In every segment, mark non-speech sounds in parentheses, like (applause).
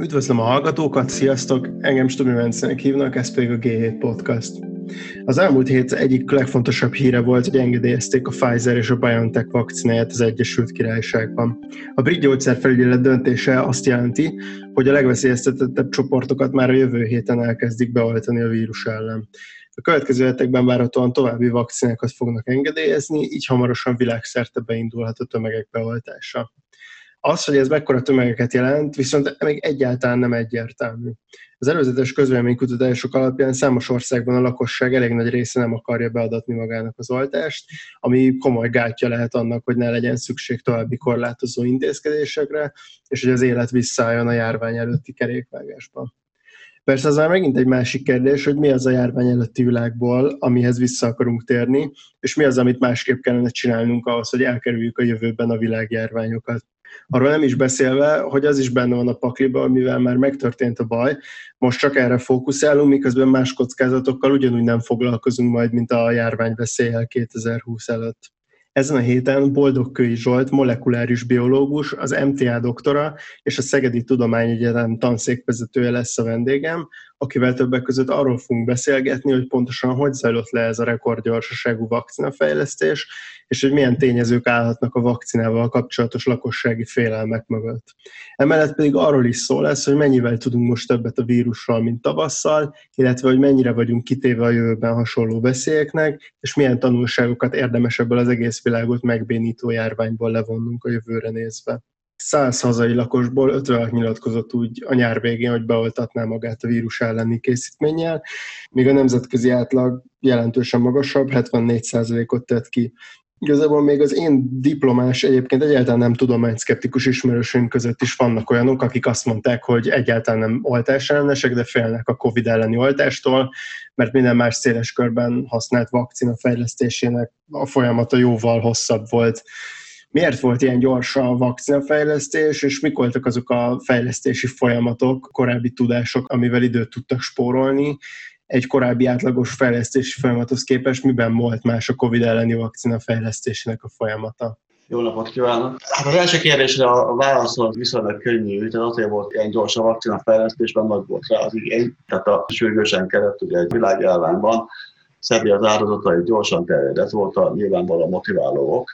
Üdvözlöm a hallgatókat, sziasztok! Engem Stumi Vencenek hívnak, ez pedig a G7 Podcast. Az elmúlt hét egyik legfontosabb híre volt, hogy engedélyezték a Pfizer és a BioNTech vakcináját az Egyesült Királyságban. A brit gyógyszerfelügyelet döntése azt jelenti, hogy a legveszélyeztetettebb csoportokat már a jövő héten elkezdik beoltani a vírus ellen. A következő hetekben várhatóan további vakcinákat fognak engedélyezni, így hamarosan világszerte beindulhat a tömegek beoltása. Az, hogy ez mekkora tömegeket jelent, viszont még egyáltalán nem egyértelmű. Az előzetes közvéleménykutatások alapján számos országban a lakosság elég nagy része nem akarja beadatni magának az oltást, ami komoly gátja lehet annak, hogy ne legyen szükség további korlátozó intézkedésekre, és hogy az élet visszaálljon a járvány előtti kerékvágásban. Persze az már megint egy másik kérdés, hogy mi az a járvány előtti világból, amihez vissza akarunk térni, és mi az, amit másképp kellene csinálnunk ahhoz, hogy elkerüljük a jövőben a világjárványokat. Arról nem is beszélve, hogy az is benne van a pakliban, mivel már megtörtént a baj, most csak erre fókuszálunk, miközben más kockázatokkal ugyanúgy nem foglalkozunk majd, mint a járvány veszélyel 2020 előtt. Ezen a héten Boldogkői Zsolt molekuláris biológus, az MTA doktora és a Szegedi Tudományegyetem tanszékvezetője lesz a vendégem, akivel többek között arról fogunk beszélgetni, hogy pontosan hogy zajlott le ez a rekordgyorsaságú vakcinafejlesztés, és hogy milyen tényezők állhatnak a vakcinával kapcsolatos lakossági félelmek mögött. Emellett pedig arról is szó lesz, hogy mennyivel tudunk most többet a vírusról, mint tavasszal, illetve hogy mennyire vagyunk kitéve a jövőben hasonló veszélyeknek, és milyen tanulságokat érdemes ebből az egész világot megbénító járványból levonnunk a jövőre nézve. 100 hazai lakosból 56 nyilatkozott úgy a nyár végén, hogy beoltatná magát a vírus elleni készítménnyel, míg a nemzetközi átlag jelentősen magasabb, 74%-ot tett ki. Igazából még az én diplomás, egyébként egyáltalán nem tudományszkeptikus ismerősünk között is vannak olyanok, akik azt mondták, hogy egyáltalán nem oltás ellenesek, de félnek a COVID elleni oltástól, mert minden más széles körben használt vakcina fejlesztésének a folyamata jóval hosszabb volt. Miért volt ilyen gyors a vakcinafejlesztés, és mik voltak azok a fejlesztési folyamatok, korábbi tudások, amivel időt tudtak spórolni, egy korábbi átlagos fejlesztési folyamathoz képest miben volt más a COVID elleni vakcina fejlesztésének a folyamata? Jó napot kívánok! Hát az első kérdésre a válasz az viszonylag könnyű, tehát azért volt ilyen gyors a vakcina fejlesztésben, nagy volt rá az igény, tehát a sürgősen kellett ugye egy világjárványban szedni az áldozatai gyorsan terjed, ez volt a nyilvánvaló motiválók.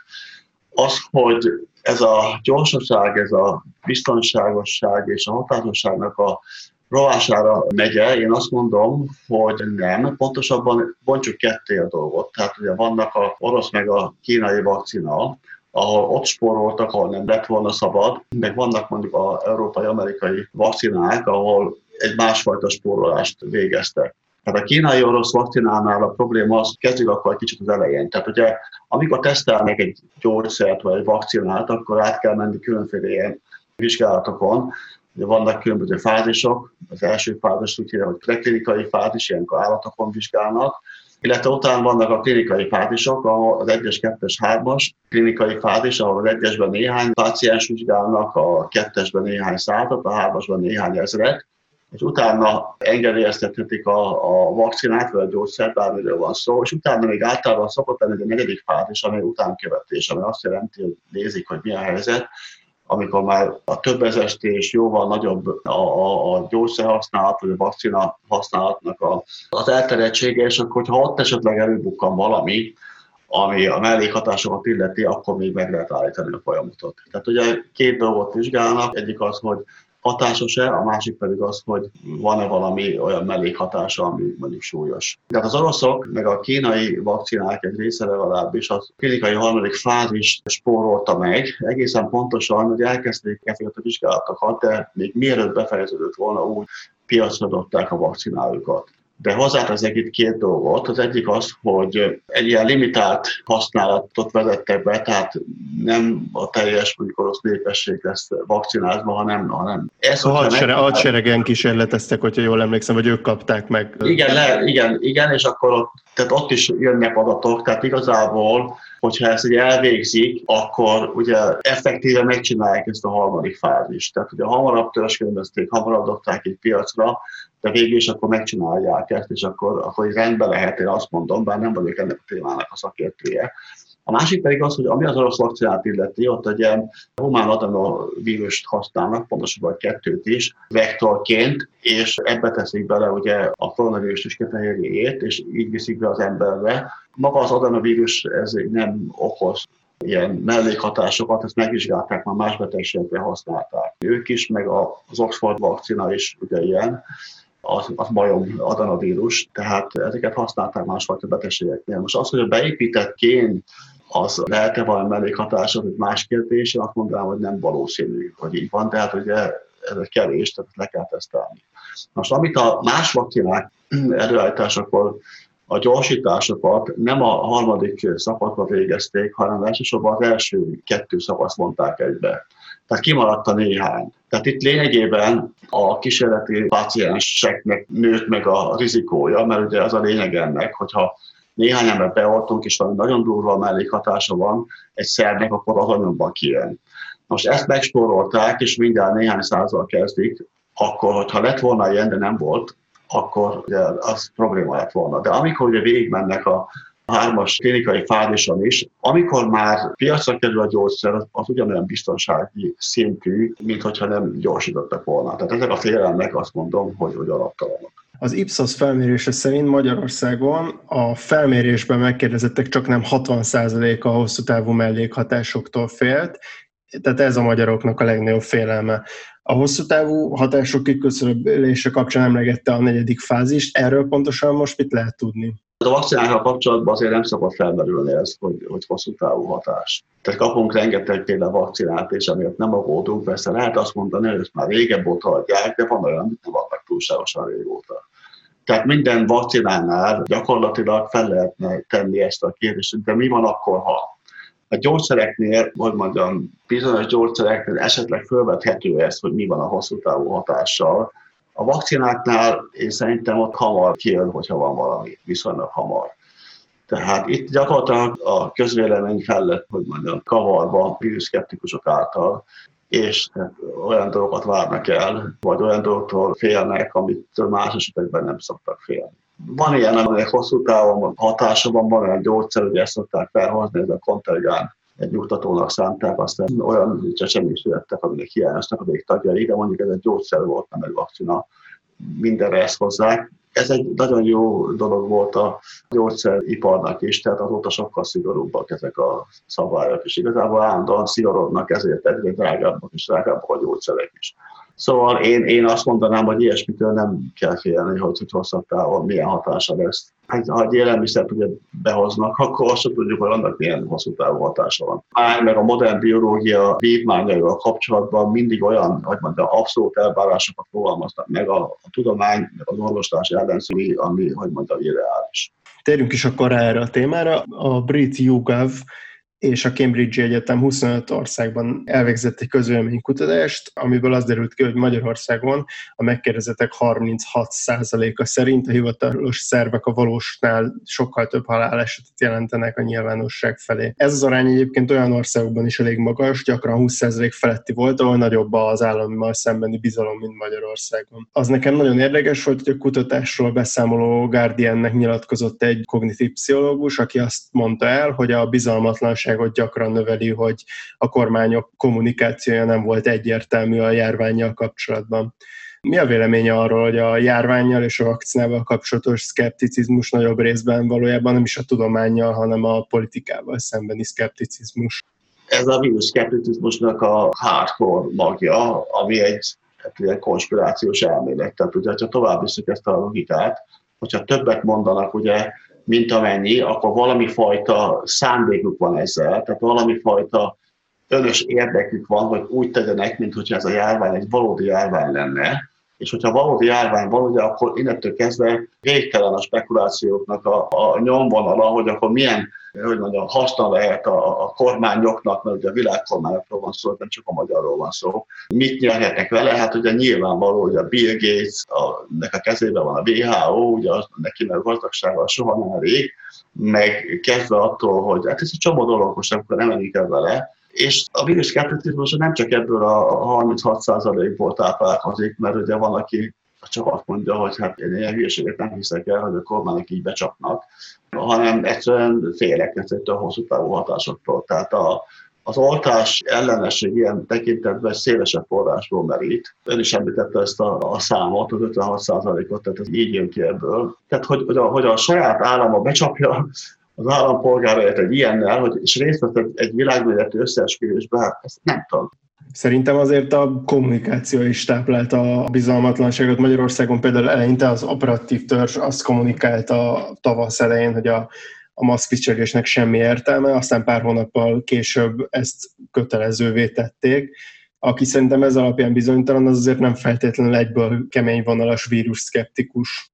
Az, hogy ez a gyorsaság, ez a biztonságosság és a hatásosságnak a rovására megye, én azt mondom, hogy nem, pontosabban bontsuk ketté a dolgot. Tehát ugye vannak a orosz meg a kínai vakcina, ahol ott spóroltak, ahol nem lett volna szabad, meg vannak mondjuk az európai-amerikai vakcinák, ahol egy másfajta spórolást végeztek. Tehát a kínai-orosz vakcinánál a probléma az, kezdjük akkor egy kicsit az elején. Tehát ugye, amikor tesztelnek egy gyógyszert vagy egy vakcinát, akkor át kell menni különféle ilyen vizsgálatokon, Ugye vannak különböző fázisok, az első fázis úgy hívja, hogy preklinikai fázis, ilyenkor állatokon vizsgálnak, illetve utána vannak a klinikai fázisok, ahol az 1-es, 2-es, 3-as klinikai fázis, ahol az 1-esben néhány páciens vizsgálnak, a 2-esben néhány százat, a 3-asban néhány ezret, és utána engedélyeztethetik a, a vakcinát, vagy a gyógyszert, bármiről van szó, és utána még általában szokott lenni egy negyedik fázis, ami utánkövetés, ami azt jelenti, hogy nézik, hogy mi a helyzet, amikor már a több ezestés jóval nagyobb a, a, a gyógyszer használat, vagy a vakcina használatnak a, az elterjedtsége, és akkor, ha ott esetleg előbukkan valami, ami a mellékhatásokat illeti, akkor még meg lehet állítani a folyamatot. Tehát ugye két dolgot vizsgálnak, egyik az, hogy hatásos-e, a másik pedig az, hogy van-e valami olyan mellékhatása, ami mondjuk súlyos. Tehát az oroszok, meg a kínai vakcinák egy része legalábbis a klinikai harmadik fázis spórolta meg, egészen pontosan, hogy elkezdték ezeket a vizsgálatokat, de még mielőtt befejeződött volna úgy, piacra dobták a vakcinájukat de hozzáteszek itt két dolgot. Az egyik az, hogy egy ilyen limitált használatot vezettek be, tehát nem a teljes mondjuk orosz népesség lesz vakcinázva, hanem, hanem ez, a hadsere, hadseregen kísérleteztek, hogyha jól emlékszem, hogy ők kapták meg. Igen, le, igen, igen, és akkor ott, tehát ott is jönnek adatok, tehát igazából hogyha ezt ugye elvégzik, akkor ugye effektíve megcsinálják ezt a harmadik fázist. Tehát ugye hamarabb törzskörözték, hamarabb dobták egy piacra, de végül is akkor megcsinálják ezt, és akkor, akkor rendben lehet, én azt mondom, bár nem vagyok ennek a témának a szakértője, A másik pedig az, hogy ami az orosz vakcinát illeti, ott egy ilyen humán adenovírust használnak, pontosabban kettőt is, vektorként, és ebbe teszik bele ugye a koronavírus tüskefehérjéjét, és így viszik be az emberbe. Maga az adenovírus ez nem okoz ilyen mellékhatásokat, ezt megvizsgálták, már más betegségekre használták. Ők is, meg az Oxford vakcina is ugye ilyen, az, az majom adanavírus, tehát ezeket használták másfajta betegségeknél. Most az, hogy a beépített gén az lehet-e valami mellékhatása, hogy más kérdés, azt mondanám, hogy nem valószínű, hogy így van, tehát ugye ez egy kevés, tehát le kell tesztelni. Most amit a más vakcinák előállításakor a gyorsításokat nem a harmadik szakaszba végezték, hanem elsősorban az első kettő szakasz mondták egybe. Tehát kimaradt a néhány. Tehát itt lényegében a kísérleti pácienseknek nőtt meg a rizikója, mert ugye az a lényeg ennek, hogyha néhány embert beoltunk, és valami nagyon durva mellékhatása van egy szernek, akkor az anyagban kijön. Most ezt megspórolták, és mindjárt néhány százal kezdik, akkor, hogyha lett volna ilyen, de nem volt, akkor ugye az probléma lett volna. De amikor ugye végigmennek a hármas klinikai fázison is, amikor már piacra kerül a gyógyszer, az ugyanolyan biztonsági szintű, mint hogyha nem gyorsítottak volna. Tehát ezek a félelmek azt mondom, hogy, hogy alaptalanok. Az Ipsos felmérése szerint Magyarországon a felmérésben megkérdezettek csak nem 60%-a hosszú távú mellékhatásoktól félt, tehát ez a magyaroknak a legnagyobb félelme. A hosszú távú hatások kiküszöbölése kapcsán emlegette a negyedik fázist, erről pontosan most mit lehet tudni? A vakcinákkal kapcsolatban azért nem szabad felmerülni ez, hogy, hogy hosszú távú hatás. Tehát kapunk rengeteg például vakcinát, és amiatt nem aggódunk, persze lehet azt mondani, hogy ezt már régebb óta adják, de van olyan, amit nem adnak túlságosan régóta. Tehát minden vakcinánál gyakorlatilag fel lehetne tenni ezt a kérdést, de mi van akkor, ha a gyógyszereknél, hogy mondjam, bizonyos gyógyszereknél esetleg felvethető ez, hogy mi van a hosszú távú hatással. A vakcináknál én szerintem ott hamar kijön, hogyha van valami, viszonylag hamar. Tehát itt gyakorlatilag a közvélemény fel hogy mondjam, kavarba víruszkeptikusok által, és olyan dolgokat várnak el, vagy olyan dolgoktól félnek, amit más esetekben nem szoktak félni. Van ilyen, aminek hosszú távon hatása van, van olyan gyógyszer, hogy ezt szokták felhozni, ez a kontergán egy nyugtatónak szánták, aztán olyan csecsemés születtek, aminek hiányoztak a végtagjai, de mondjuk ez egy gyógyszer volt, nem egy vakcina, mindenre ezt hozzák. Ez egy nagyon jó dolog volt a gyógyszeriparnak is, tehát azóta sokkal szigorúbbak ezek a szabályok, és igazából állandóan szigorodnak, ezért egyre drágábbak és drágábbak a gyógyszerek is. Szóval én, én azt mondanám, hogy ilyesmitől nem kell félni, hogy, hogy hosszabb távon milyen hatása lesz. Hát, ha egy élelmiszert ugye behoznak, akkor azt tudjuk, hogy annak milyen hosszú távú hatása van. Már meg a modern biológia vívmányaival kapcsolatban mindig olyan, hogy mondjam, abszolút elvárásokat fogalmaznak meg a, a tudomány, meg az orvoslás ellenszői, ami, hogy mondjam, irreális. Térjünk is akkor erre a témára. A brit YouGov és a Cambridge Egyetem 25 országban elvégzett egy közvéleménykutatást, amiből az derült ki, hogy Magyarországon a megkérdezettek 36%-a szerint a hivatalos szervek a valósnál sokkal több halálesetet jelentenek a nyilvánosság felé. Ez az arány egyébként olyan országokban is elég magas, gyakran 20% feletti volt, ahol nagyobb az állammal szembeni bizalom, mint Magyarországon. Az nekem nagyon érdekes volt, hogy a kutatásról beszámoló Guardiannek nyilatkozott egy kognitív pszichológus, aki azt mondta el, hogy a bizalmatlanság biztonságot gyakran növeli, hogy a kormányok kommunikációja nem volt egyértelmű a járványjal kapcsolatban. Mi a véleménye arról, hogy a járványjal és a vakcinával kapcsolatos szkepticizmus nagyobb részben valójában nem is a tudományjal, hanem a politikával szembeni szkepticizmus? Ez a vírus szkepticizmusnak a hardcore magja, ami egy hát ilyen konspirációs elmélet. Tehát ugye, ha tovább viszük ezt a logikát, hogyha többet mondanak ugye mint amennyi, akkor valami fajta szándékuk van ezzel, tehát valami fajta önös érdekük van, hogy úgy tegyenek, mint ez a járvány egy valódi járvány lenne, és hogyha valódi járvány van, ugye akkor innentől kezdve végtelen a spekulációknak a, a nyomvonala, hogy akkor milyen hogy mondjam, haszna lehet a, a kormányoknak, mert ugye a világkormányokról van szó, nem csak a magyarról van szó. Mit nyerhetnek vele? Hát ugye nyilvánvaló, hogy a Bill Gates, a, nek a kezében van a WHO, ugye az, neki meg gazdagsága soha nem elég, meg kezdve attól, hogy hát ez egy csomó dolog, most akkor nem menjünk el vele, és a vírus szkepticizmus nem csak ebből a 36%-ból táplálkozik, mert ugye van, aki csak azt mondja, hogy hát én ilyen hülyeséget nem hiszek el, hogy a kormányok így becsapnak, hanem egyszerűen félek ettől hosszú távú hatásoktól. Tehát a, az oltás ellenesség ilyen tekintetben szélesebb forrásból merít. Ön is említette ezt a, a számot, az 56%-ot, tehát ez így jön ki ebből. Tehát, hogy, hogy, a, hogy a saját állama becsapja az állampolgárait egy ilyennel, hogy, és részt vett egy, világméretű összeesküvésbe, hát ezt nem tudom. Szerintem azért a kommunikáció is táplálta a bizalmatlanságot. Magyarországon például eleinte az operatív törzs azt kommunikálta tavasz elején, hogy a, a maszkviselésnek semmi értelme, aztán pár hónappal később ezt kötelezővé tették. Aki szerintem ez alapján bizonytalan, az azért nem feltétlenül egyből kemény vonalas vírus szkeptikus.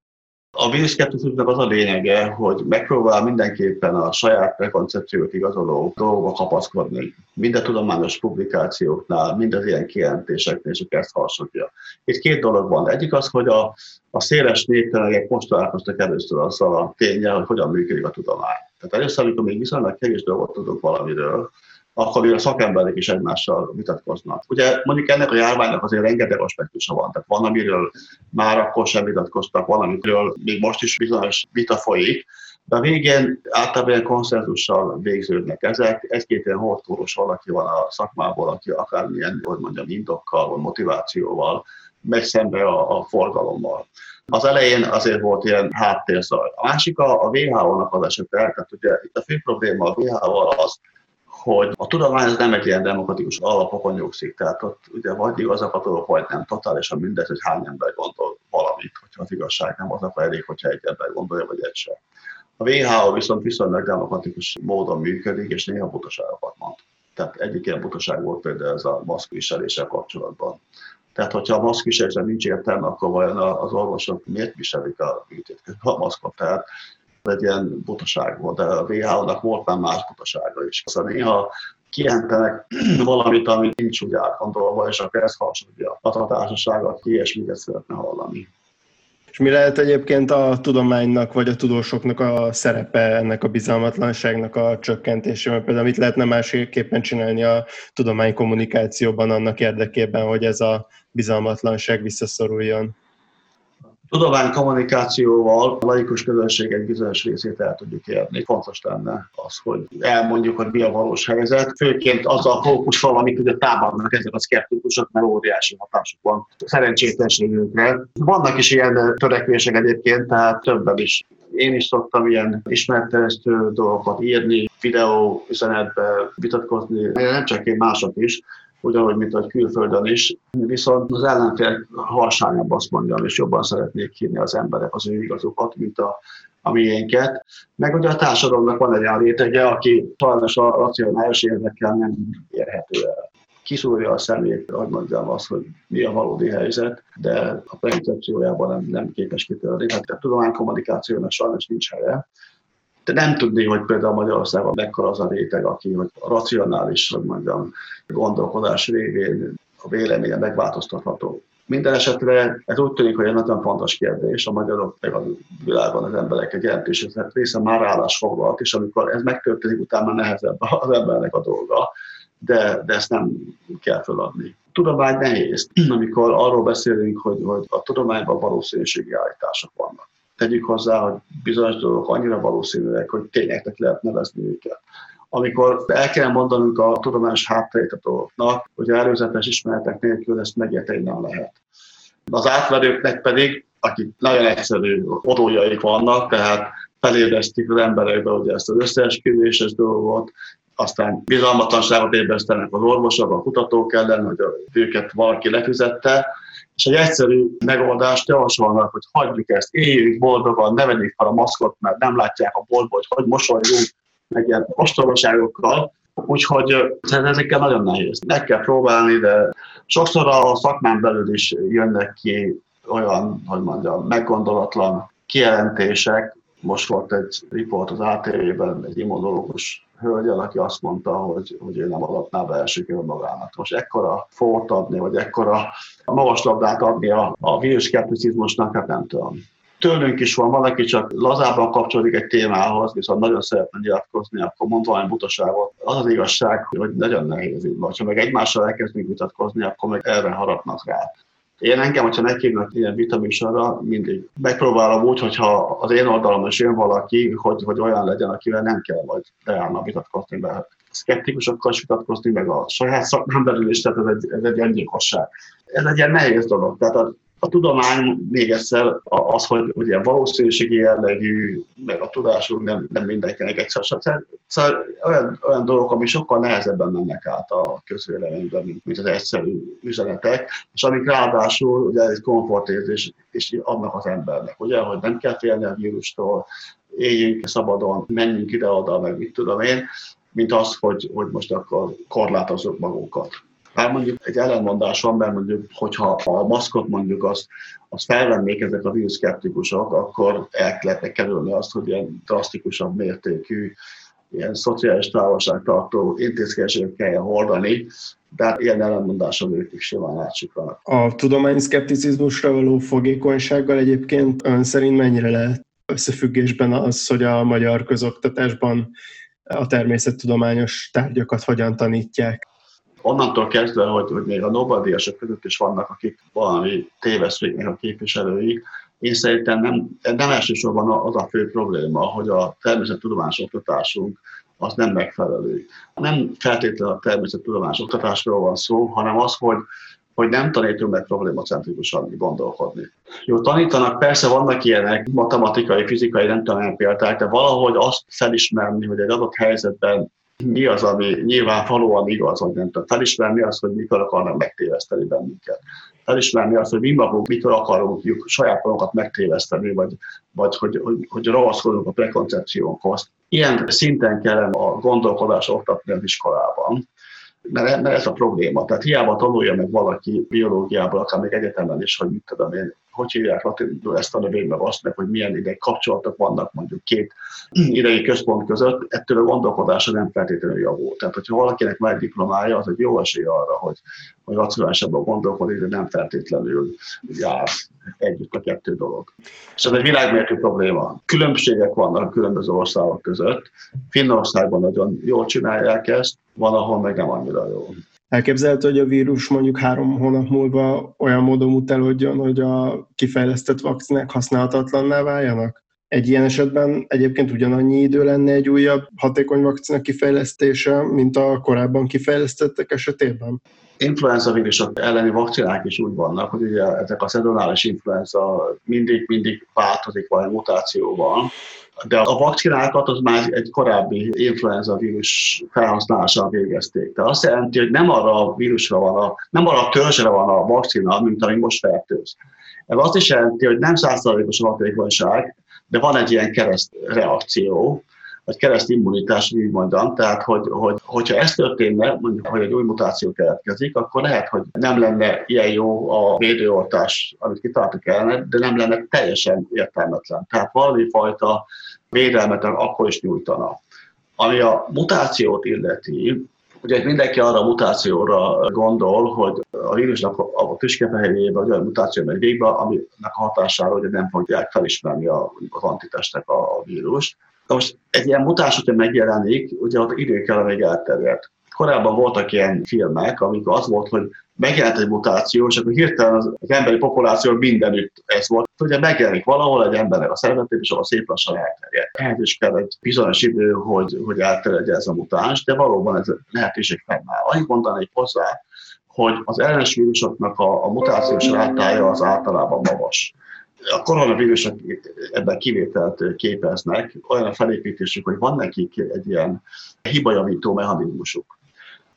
A víruszkepticizmusnak az a lényege, hogy megpróbál mindenképpen a saját prekoncepciót igazoló dolgokba kapaszkodni. Minden tudományos publikációknál, mind az ilyen kijelentéseknél, és ezt hasonlja. Itt két dolog van. Egyik az, hogy a, a széles néptelenegek most találkoztak először azzal a tényel, hogy hogyan működik a tudomány. Tehát először, amikor még viszonylag kevés dolgot tudunk valamiről, akkor a szakemberek is egymással vitatkoznak. Ugye mondjuk ennek a járványnak azért rengeteg aspektusa van, tehát van, amiről már akkor sem vitatkoztak, van, amiről még most is bizonyos vita folyik, de a végén általában ilyen konszenzussal végződnek ezek. Egy-két ilyen hortóros valaki van a szakmából, aki akármilyen, hogy mondjam, indokkal, vagy motivációval megy szembe a, a forgalommal. Az elején azért volt ilyen háttérzaj. A másik a, a WHO-nak az esete, tehát ugye itt a fő probléma a WHO-val az, hogy a tudomány az nem egy ilyen demokratikus alapokon nyugszik, tehát ott ugye vagy igazak a dolgok, vagy nem, totálisan mindegy, hogy hány ember gondol valamit, hogyha az igazság nem az, akkor elég, hogyha egy ember gondolja, vagy egy sem. A WHO viszont viszonylag demokratikus módon működik, és néha butaságokat mond. Tehát egyik ilyen butaság volt például ez a maszkviseléssel kapcsolatban. Tehát, hogyha a maszkviselésre nincs értelme, akkor vajon az orvosok miért viselik a, a maszkot? Tehát egy ilyen butaság volt, de a WHO-nak volt már más butasága is. Szóval néha kijelentenek (clears throat) valamit, ami nincs úgy átgondolva, és akkor ez hasonlítja a társaság, aki ilyesmiket szeretne hallani. És mi lehet egyébként a tudománynak vagy a tudósoknak a szerepe ennek a bizalmatlanságnak a csökkentésében? Például mit lehetne másképpen csinálni a tudománykommunikációban annak érdekében, hogy ez a bizalmatlanság visszaszoruljon? Tudomány kommunikációval a laikus közönség egy bizonyos részét el tudjuk érni. Fontos lenne az, hogy elmondjuk, hogy mi a valós helyzet. Főként az a fókussal, amik ugye támadnak ezek a szkeptikusok, mert óriási hatásuk van szerencsétlenségünkre. Vannak is ilyen törekvések egyébként, tehát többen is én is szoktam ilyen ismerterjesztő dolgokat írni, videó üzenetbe vitatkozni, nem csak én, mások is ugyanúgy, mint a külföldön is, viszont az ellenfél harsányabb azt mondjam, és jobban szeretnék hinni az emberek az ő igazukat, mint a, a miénket. Meg ugye a társadalomnak van egy olyan aki sajnos a racionális érdekkel nem érhető el. Kiszúrja a szemét, hogy mondjam azt, hogy mi a valódi helyzet, de a prezentációjában nem, nem képes kitörni. Tehát a tudománykommunikációnak sajnos nincs helye. De nem tudni, hogy például Magyarországon mekkora az a réteg, aki hogy racionális, hogy mondjam, gondolkodás révén a véleménye megváltoztatható. Minden esetre ez úgy tűnik, hogy egy nagyon fontos kérdés, a magyarok meg a világon az emberek egy jelentős része már állás foglalt, és amikor ez megtörténik, utána nehezebb az embernek a dolga, de, de ezt nem kell feladni. Tudomány nehéz, amikor arról beszélünk, hogy, hogy a tudományban valószínűségi állítások vannak tegyük hozzá, hogy bizonyos dolgok annyira valószínűek, hogy tényeknek lehet nevezni őket. Amikor el kell mondanunk a tudományos hátterét a dolgoknak, hogy előzetes ismeretek nélkül ezt megérteni nem lehet. Az átverőknek pedig, akik nagyon egyszerű odójaik vannak, tehát felébresztik az emberekbe ugye ezt az összeesküvéses dolgot, aztán bizalmatlanságot ébresztenek az orvosok, a kutatók ellen, hogy őket valaki lefizette, és egy egyszerű megoldást javasolnak, hogy hagyjuk ezt, éljünk boldogan, ne vegyük fel a maszkot, mert nem látják a boltból, hogy hogy mosolyunk, meg ilyen ostobaságokkal. Úgyhogy ezekkel nagyon nehéz. Meg kell próbálni, de sokszor a szakmán belül is jönnek ki olyan, hogy mondjam, meggondolatlan kijelentések. Most volt egy riport az ATV-ben, egy immunológus hölgyel, aki azt mondta, hogy, hogy ő nem adatná be elsőkül magának. Most ekkora fót adni, vagy ekkora magas labdát adni a, a vírusskepticizmusnak, hát nem tudom. Tőlünk is van, valaki csak lazában kapcsolódik egy témához, viszont nagyon szeretne nyilatkozni, akkor mond valami butaságot. Az az igazság, hogy nagyon nehéz így. Ha meg egymással elkezdünk vitatkozni, akkor meg erre harapnak rá. Én engem, hogyha meghívnak ilyen vitaműsorra, mindig megpróbálom úgy, hogyha az én oldalamon is jön valaki, hogy, hogy olyan legyen, akivel nem kell vagy leállna vitatkozni, mert szkeptikusokkal is vitatkozni, meg a saját szakmán belül is, tehát ez egy, ez egy öngyilkosság. Ez egy ilyen nehéz dolog. Tehát a, a tudomány még egyszer az, hogy ugye valószínűségi jellegű, meg a tudásunk nem, nem mindenkinek egyszer. Szóval, szóval olyan, olyan dolgok, ami sokkal nehezebben mennek át a közvéleményben, mint, mint az egyszerű üzenetek, és amik ráadásul ugye egy komfortérzés is adnak az embernek, ugye, hogy nem kell félni a vírustól, éljünk szabadon, menjünk ide-oda, meg mit tudom én, mint az, hogy, hogy most akkor korlátozunk magunkat. Bár mondjuk egy ellenmondás van, mert mondjuk, hogyha a maszkot mondjuk azt, azt felvennék ezek a víruszkeptikusok, akkor el lehetne kerülni azt, hogy ilyen drasztikusabb mértékű ilyen szociális távolságtartó intézkedéseket kell hordani, de hát ilyen ellenmondáson ők is simán átsiklanak. A tudomány szkepticizmusra való fogékonysággal egyébként ön szerint mennyire lehet összefüggésben az, hogy a magyar közoktatásban a természettudományos tárgyakat hogyan tanítják? Onnantól kezdve, hogy, hogy még a Nobel-díjasok között is vannak, akik valami téveszségnek a képviselői, én szerintem nem, nem elsősorban az a fő probléma, hogy a természettudományos oktatásunk az nem megfelelő. Nem feltétlenül a természettudományos oktatásról van szó, hanem az, hogy hogy nem tanítunk meg problémacentrikusan gondolkodni. Jó, tanítanak, persze vannak ilyenek, matematikai, fizikai, nem tudom példák, de valahogy azt felismerni, hogy egy adott helyzetben mi az, ami nyilvánvalóan igaz, hogy nem tudom. Felismerni azt, hogy mikor akarnak megtéveszteni bennünket. Felismerni azt, hogy mi magunk mikor akarunk saját magunkat megtéveszteni, vagy, vagy hogy, hogy, hogy ragaszkodunk a prekoncepciónkhoz. Ilyen szinten kellene a gondolkodás oktatni az iskolában mert, mert ez a probléma. Tehát hiába tanulja meg valaki biológiából, akár még egyetemen is, hogy mit tudom én, hogy hívják latinul ezt a növényt, meg azt, meg hogy milyen ideg kapcsolatok vannak mondjuk két (clears throat) idei központ között, ettől a gondolkodása nem feltétlenül javul. Tehát, hogyha valakinek már diplomája, az egy jó esély arra, hogy, hogy racionálisabban gondolkodik, de nem feltétlenül jár együtt a kettő dolog. És ez egy világmértő probléma. Különbségek vannak a különböző országok között. Finnországban nagyon jól csinálják ezt, van, ahol meg nem annyira jó. Elképzelhető, hogy a vírus mondjuk három hónap múlva olyan módon mutelődjön, hogy a kifejlesztett vakcinák használhatatlanná váljanak? Egy ilyen esetben egyébként ugyanannyi idő lenne egy újabb hatékony vakcina kifejlesztése, mint a korábban kifejlesztettek esetében? Influenza vírusok elleni vakcinák is úgy vannak, hogy ugye ezek a szezonális influenza mindig-mindig változik valami mutációval, de a vakcinákat az már egy korábbi influenza vírus felhasználással végezték. Tehát azt jelenti, hogy nem arra a vírusra van, a, nem arra a törzsre van a vakcina, mint ami most fertőz. Ez azt is jelenti, hogy nem százszerzalékos a hatékonyság, de van egy ilyen keresztreakció, vagy keresztimmunitás, így mondjam, tehát hogy, hogy, hogyha ez történne, mondjuk, hogy egy új mutáció keletkezik, akkor lehet, hogy nem lenne ilyen jó a védőoltás, amit kitaláltak ellene, de nem lenne teljesen értelmetlen. Tehát valami fajta védelmet akkor is nyújtana. Ami a mutációt illeti, Ugye mindenki arra a mutációra gondol, hogy a vírusnak a tüskefehérjében olyan mutáció megy végbe, aminek a hatására ugye nem fogják felismerni az antitestek a vírust. Na most egy ilyen mutás, hogyha megjelenik, ugye ott idő kell, még elterjedt. Korábban voltak ilyen filmek, amikor az volt, hogy megjelent egy mutáció, és akkor hirtelen az, az emberi populáció mindenütt ez volt. Ugye megjelenik valahol egy embernek a szervezetében, és ahol szép lassan elterjed. Ehhez is kell egy bizonyos idő, hogy, hogy elterjedje ez a mutáns, de valóban ez lehetőség fennáll. Annyit mondanék hozzá, hogy az ellenes vírusoknak a, a mutációs rátája az általában magas a koronavírusok ebben kivételt képeznek, olyan felépítésük, hogy van nekik egy ilyen hibajavító mechanizmusuk.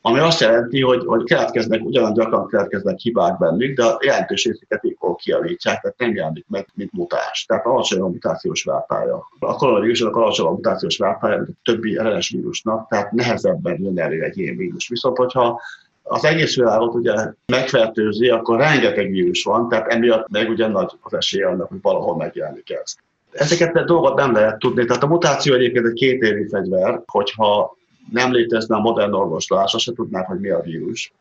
Ami azt jelenti, hogy, hogy keletkeznek, ugyanaz gyakran keletkeznek hibák bennük, de a jelentős részüket jól kiavítják, tehát nem jelenik meg, mint mutás. Tehát alacsony a mutációs rátája. A koronavírusnak alacsony a mutációs rátája, mint a többi ellenes vírusnak, tehát nehezebben jön elő egy ilyen vírus. Viszont, hogyha az egész világot ugye megfertőzi, akkor rengeteg vírus van, tehát emiatt meg ugye nagy az esély annak, hogy valahol megjelenik ez. Ezeket a dolgot nem lehet tudni. Tehát a mutáció egyébként egy kétéri fegyver, hogyha nem létezne a modern orvoslás, azt se tudnák, hogy mi a vírus,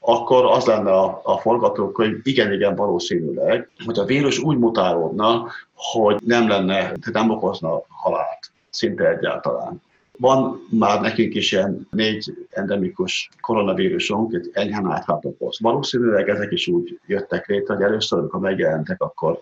akkor az lenne a, a forgatókönyv, igen-igen valószínűleg, hogy a vírus úgy mutálódna, hogy nem lenne, nem okozna halált szinte egyáltalán Van már nekünk is ilyen négy endemikus koronavírusunk, enyhán átható Valószínűleg ezek is úgy jöttek létre, hogy először, amikor megjelentek, akkor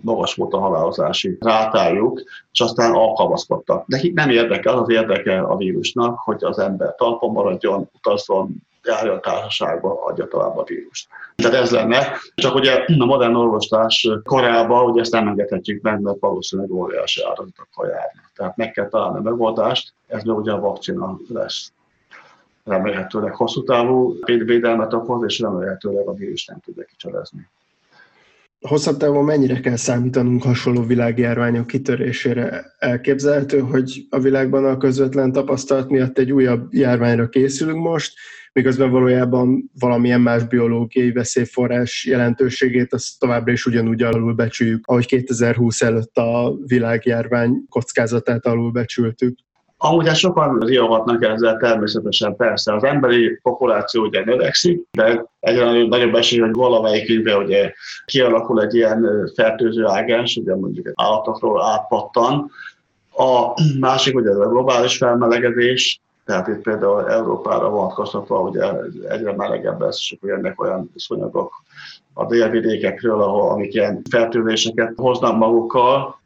magas volt a halálozási rátájuk, és aztán alkalmazkodtak. Nekik nem érdekel, az érdeke a vírusnak, hogy az ember talpon maradjon, utazzon, járjon társaságba, adja tovább a vírust. Tehát ez lenne. Csak ugye a modern orvoslás korában ugye ezt nem engedhetjük meg, mert valószínűleg óriási áldozatokkal járnak. Tehát meg kell találni a megoldást, ez meg ugye a vakcina lesz remélhetőleg hosszú távú védelmet okoz, és remélhetőleg a vírus nem tudja kicselezni. Hosszabb távon mennyire kell számítanunk hasonló világjárványok kitörésére? Elképzelhető, hogy a világban a közvetlen tapasztalat miatt egy újabb járványra készülünk most, miközben valójában valamilyen más biológiai veszélyforrás jelentőségét azt továbbra is ugyanúgy alulbecsüljük, ahogy 2020 előtt a világjárvány kockázatát alulbecsültük. Amúgy hát sokan riogatnak ezzel természetesen persze. Az emberi populáció ugye növekszik, de egyre nagyobb esély, hogy valamelyikünkbe ugye kialakul egy ilyen fertőző ágens, ugye mondjuk állatokról átpattan. A másik ugye a globális felmelegedés, tehát itt például Európára vonatkoztatva ugye egyre melegebb lesz, és akkor jönnek olyan szonyagok a délvidékekről, ahol, amik ilyen fertőzéseket hoznak magukkal.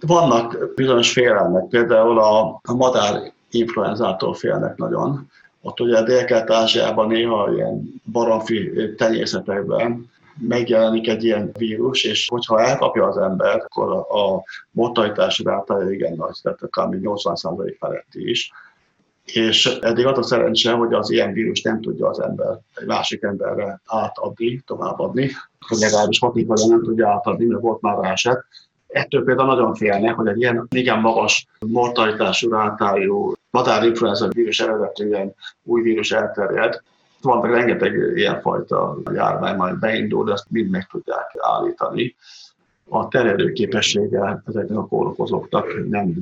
Vannak bizonyos félelmek, például a, a madár influenzától félnek nagyon. Ott ugye Dél-Kelet-Ázsiában néha ilyen baromfi tenyészetekben megjelenik egy ilyen vírus, és hogyha elkapja az ember, akkor a, mortalitási rátája igen nagy, tehát akár 80% feletti is és eddig az a szerencse, hogy az ilyen vírus nem tudja az ember egy másik emberre átadni, továbbadni, legalábbis hatékonyan nem tudja átadni, mert volt már eset. Ettől például nagyon félnek, hogy egy ilyen igen magas mortalitású rátájú madárinfluenza vírus eredetű ilyen új vírus elterjed, vannak rengeteg ilyenfajta járvány majd beindul, de ezt mind meg tudják állítani. A terjedő képessége ezeknek a kórokozóknak nem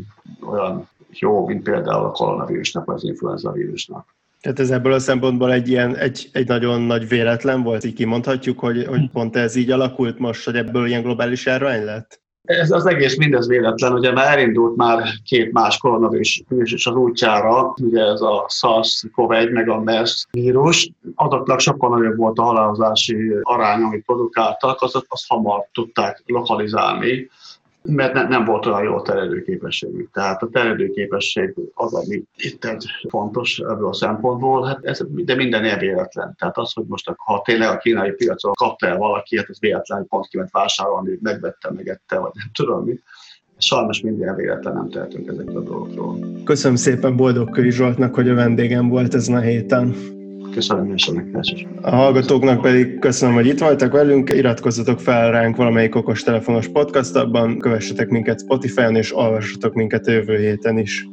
olyan jó, mint például a koronavírusnak vagy az influenza vírusnak. Tehát ez ebből a szempontból egy, ilyen, egy, egy nagyon nagy véletlen volt, így kimondhatjuk, hogy, hogy pont ez így alakult most, hogy ebből ilyen globális járvány lett? Ez az egész mindez véletlen, ugye már elindult már két más koronavírus is az útjára, ugye ez a SARS-CoV-1 meg a MERS vírus, azoknak sokkal nagyobb volt a halálozási arány, amit produkáltak, azt, azt hamar tudták lokalizálni mert ne, nem volt olyan jó terjedőképességük. Tehát a terjedőképesség az, ami itt egy fontos ebből a szempontból, hát ez, de minden ilyen véletlen. Tehát az, hogy most ha tényleg a kínai piacon kapta el valaki, hát ez véletlen, pont kiment vásárolni, megvette, megette, vagy nem tudom mit. Sajnos minden véletlen nem tehetünk ezekről a dolgokról. Köszönöm szépen Boldog Köri Zsoltnak, hogy a vendégem volt ezen a héten. Köszönöm és a megkeresés. A hallgatóknak pedig köszönöm, hogy itt voltak velünk, iratkozzatok fel ránk valamelyik okos telefonos podcastban, kövessetek minket Spotify-on, és olvassatok minket a jövő héten is.